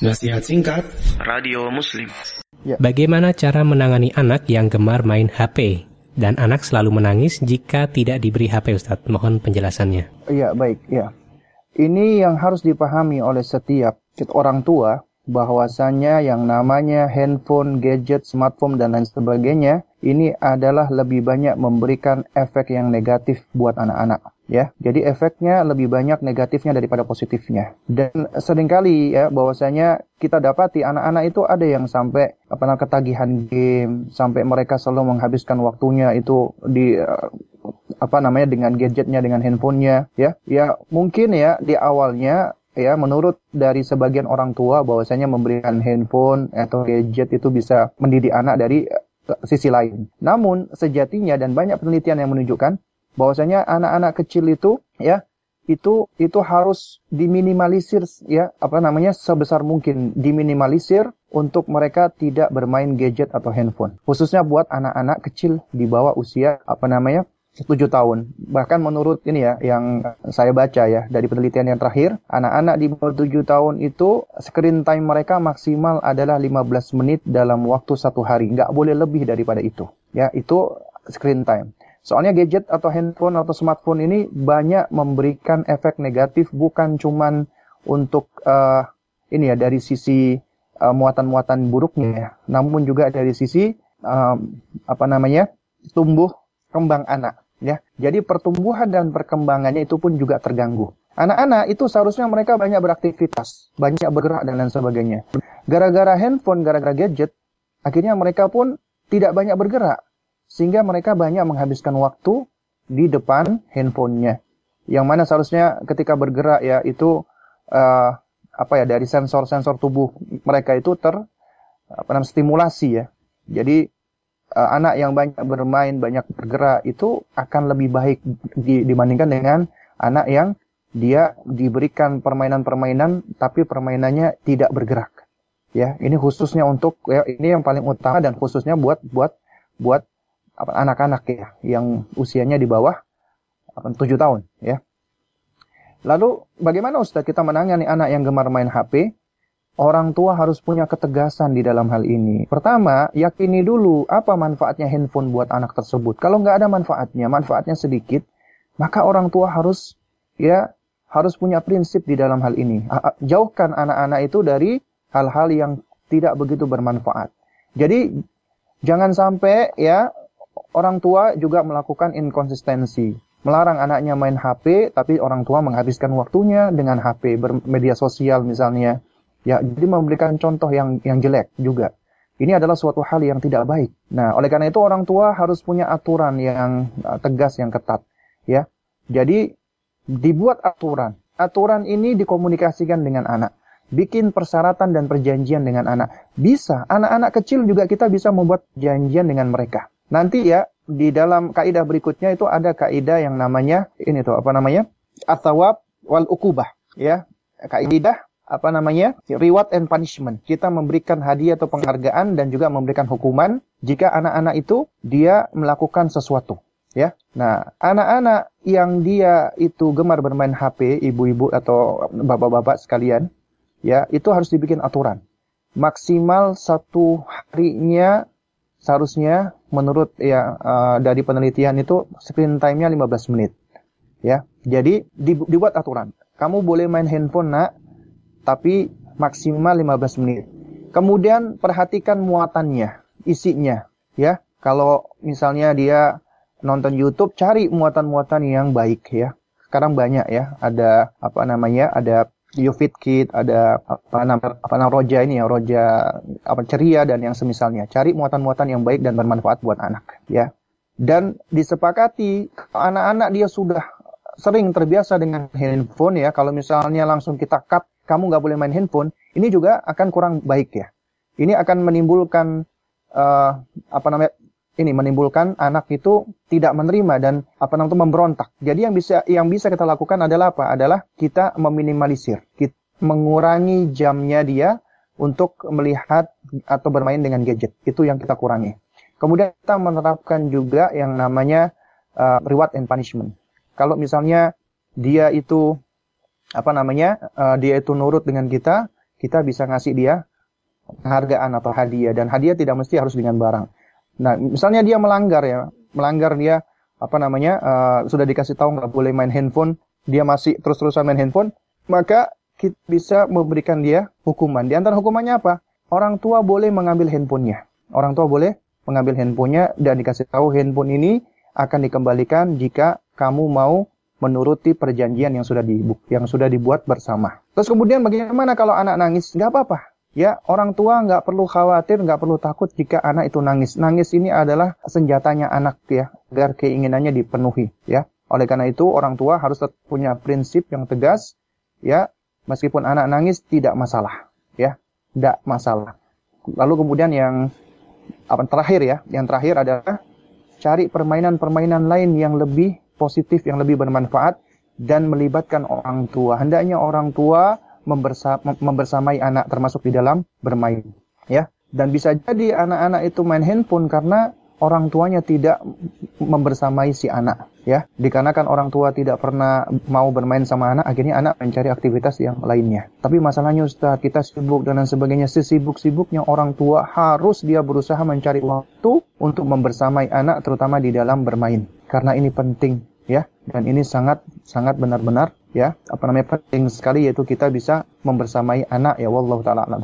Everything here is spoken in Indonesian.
Nasihat singkat Radio Muslim. Bagaimana cara menangani anak yang gemar main HP? Dan anak selalu menangis jika tidak diberi HP Ustadz. Mohon penjelasannya. Iya, baik, ya. Ini yang harus dipahami oleh setiap orang tua bahwasanya yang namanya handphone, gadget, smartphone dan lain sebagainya ini adalah lebih banyak memberikan efek yang negatif buat anak-anak ya. Jadi efeknya lebih banyak negatifnya daripada positifnya. Dan sering kali ya bahwasanya kita dapati anak-anak itu ada yang sampai apa namanya ketagihan game, sampai mereka selalu menghabiskan waktunya itu di uh, apa namanya dengan gadgetnya, dengan handphonenya ya. Ya mungkin ya di awalnya ya menurut dari sebagian orang tua bahwasanya memberikan handphone atau gadget itu bisa mendidik anak dari uh, sisi lain. Namun sejatinya dan banyak penelitian yang menunjukkan bahwasanya anak-anak kecil itu ya itu itu harus diminimalisir ya apa namanya sebesar mungkin diminimalisir untuk mereka tidak bermain gadget atau handphone khususnya buat anak-anak kecil di bawah usia apa namanya 7 tahun. Bahkan menurut ini ya yang saya baca ya dari penelitian yang terakhir, anak-anak di bawah 7 tahun itu screen time mereka maksimal adalah 15 menit dalam waktu satu hari. Nggak boleh lebih daripada itu. Ya, itu screen time. Soalnya gadget atau handphone atau smartphone ini banyak memberikan efek negatif bukan cuman untuk uh, ini ya dari sisi uh, muatan-muatan buruknya ya, namun juga dari sisi um, apa namanya tumbuh kembang anak ya. Jadi pertumbuhan dan perkembangannya itu pun juga terganggu. Anak-anak itu seharusnya mereka banyak beraktivitas, banyak bergerak dan lain sebagainya. Gara-gara handphone, gara-gara gadget, akhirnya mereka pun tidak banyak bergerak sehingga mereka banyak menghabiskan waktu di depan handphonenya. Yang mana seharusnya ketika bergerak ya itu uh, apa ya dari sensor-sensor tubuh mereka itu ter apa namanya stimulasi ya. Jadi uh, anak yang banyak bermain, banyak bergerak itu akan lebih baik di, dibandingkan dengan anak yang dia diberikan permainan-permainan tapi permainannya tidak bergerak. Ya, ini khususnya untuk ya ini yang paling utama dan khususnya buat buat buat anak-anak ya yang usianya di bawah 7 tahun ya. Lalu bagaimana Ustaz kita menangani anak yang gemar main HP? Orang tua harus punya ketegasan di dalam hal ini. Pertama, yakini dulu apa manfaatnya handphone buat anak tersebut. Kalau nggak ada manfaatnya, manfaatnya sedikit, maka orang tua harus ya harus punya prinsip di dalam hal ini. Jauhkan anak-anak itu dari hal-hal yang tidak begitu bermanfaat. Jadi jangan sampai ya orang tua juga melakukan inkonsistensi. Melarang anaknya main HP, tapi orang tua menghabiskan waktunya dengan HP, bermedia sosial misalnya. Ya, jadi memberikan contoh yang yang jelek juga. Ini adalah suatu hal yang tidak baik. Nah, oleh karena itu orang tua harus punya aturan yang uh, tegas, yang ketat. Ya, jadi dibuat aturan. Aturan ini dikomunikasikan dengan anak. Bikin persyaratan dan perjanjian dengan anak. Bisa, anak-anak kecil juga kita bisa membuat janjian dengan mereka. Nanti ya di dalam kaidah berikutnya itu ada kaidah yang namanya ini tuh apa namanya? Athawab wal ukubah ya. Kaidah apa namanya? Reward and punishment. Kita memberikan hadiah atau penghargaan dan juga memberikan hukuman jika anak-anak itu dia melakukan sesuatu ya. Nah, anak-anak yang dia itu gemar bermain HP, ibu-ibu atau bapak-bapak sekalian, ya, itu harus dibikin aturan. Maksimal satu harinya seharusnya menurut ya uh, dari penelitian itu screen time-nya 15 menit. Ya. Jadi dibuat aturan. Kamu boleh main handphone nak tapi maksimal 15 menit. Kemudian perhatikan muatannya, isinya, ya. Kalau misalnya dia nonton YouTube, cari muatan-muatan yang baik ya. Sekarang banyak ya, ada apa namanya? Ada YouFit Kit, ada apa namanya apa namanya roja ini ya, roja apa ceria dan yang semisalnya. Cari muatan-muatan yang baik dan bermanfaat buat anak, ya. Dan disepakati anak-anak dia sudah sering terbiasa dengan handphone ya. Kalau misalnya langsung kita cut, kamu nggak boleh main handphone, ini juga akan kurang baik ya. Ini akan menimbulkan uh, apa namanya ini menimbulkan anak itu tidak menerima dan apa namanya memberontak. Jadi yang bisa yang bisa kita lakukan adalah apa? Adalah kita meminimalisir, kita mengurangi jamnya dia untuk melihat atau bermain dengan gadget. Itu yang kita kurangi. Kemudian kita menerapkan juga yang namanya uh, reward and punishment. Kalau misalnya dia itu apa namanya uh, dia itu nurut dengan kita, kita bisa ngasih dia penghargaan atau hadiah dan hadiah tidak mesti harus dengan barang. Nah, misalnya dia melanggar ya, melanggar dia apa namanya uh, sudah dikasih tahu nggak boleh main handphone, dia masih terus-terusan main handphone, maka kita bisa memberikan dia hukuman. Di antara hukumannya apa? Orang tua boleh mengambil handphonenya. Orang tua boleh mengambil handphonenya dan dikasih tahu handphone ini akan dikembalikan jika kamu mau menuruti perjanjian yang sudah di yang sudah dibuat bersama. Terus kemudian bagaimana kalau anak nangis? Nggak apa-apa. Ya, orang tua nggak perlu khawatir, nggak perlu takut jika anak itu nangis. Nangis ini adalah senjatanya anak ya, agar keinginannya dipenuhi ya. Oleh karena itu, orang tua harus punya prinsip yang tegas ya, meskipun anak nangis tidak masalah ya, tidak masalah. Lalu kemudian yang apa terakhir ya, yang terakhir adalah cari permainan-permainan lain yang lebih positif, yang lebih bermanfaat dan melibatkan orang tua. Hendaknya orang tua membersamai anak termasuk di dalam bermain ya. Dan bisa jadi anak-anak itu main handphone karena orang tuanya tidak membersamai si anak ya. Dikarenakan orang tua tidak pernah mau bermain sama anak akhirnya anak mencari aktivitas yang lainnya. Tapi masalahnya Ustaz kita sibuk dan sebagainya. Sesibuk-sibuknya orang tua harus dia berusaha mencari waktu untuk membersamai anak terutama di dalam bermain karena ini penting ya. Dan ini sangat sangat benar-benar ya. Apa namanya? Penting sekali yaitu kita bisa membersamai anak ya. Wallahu taala alam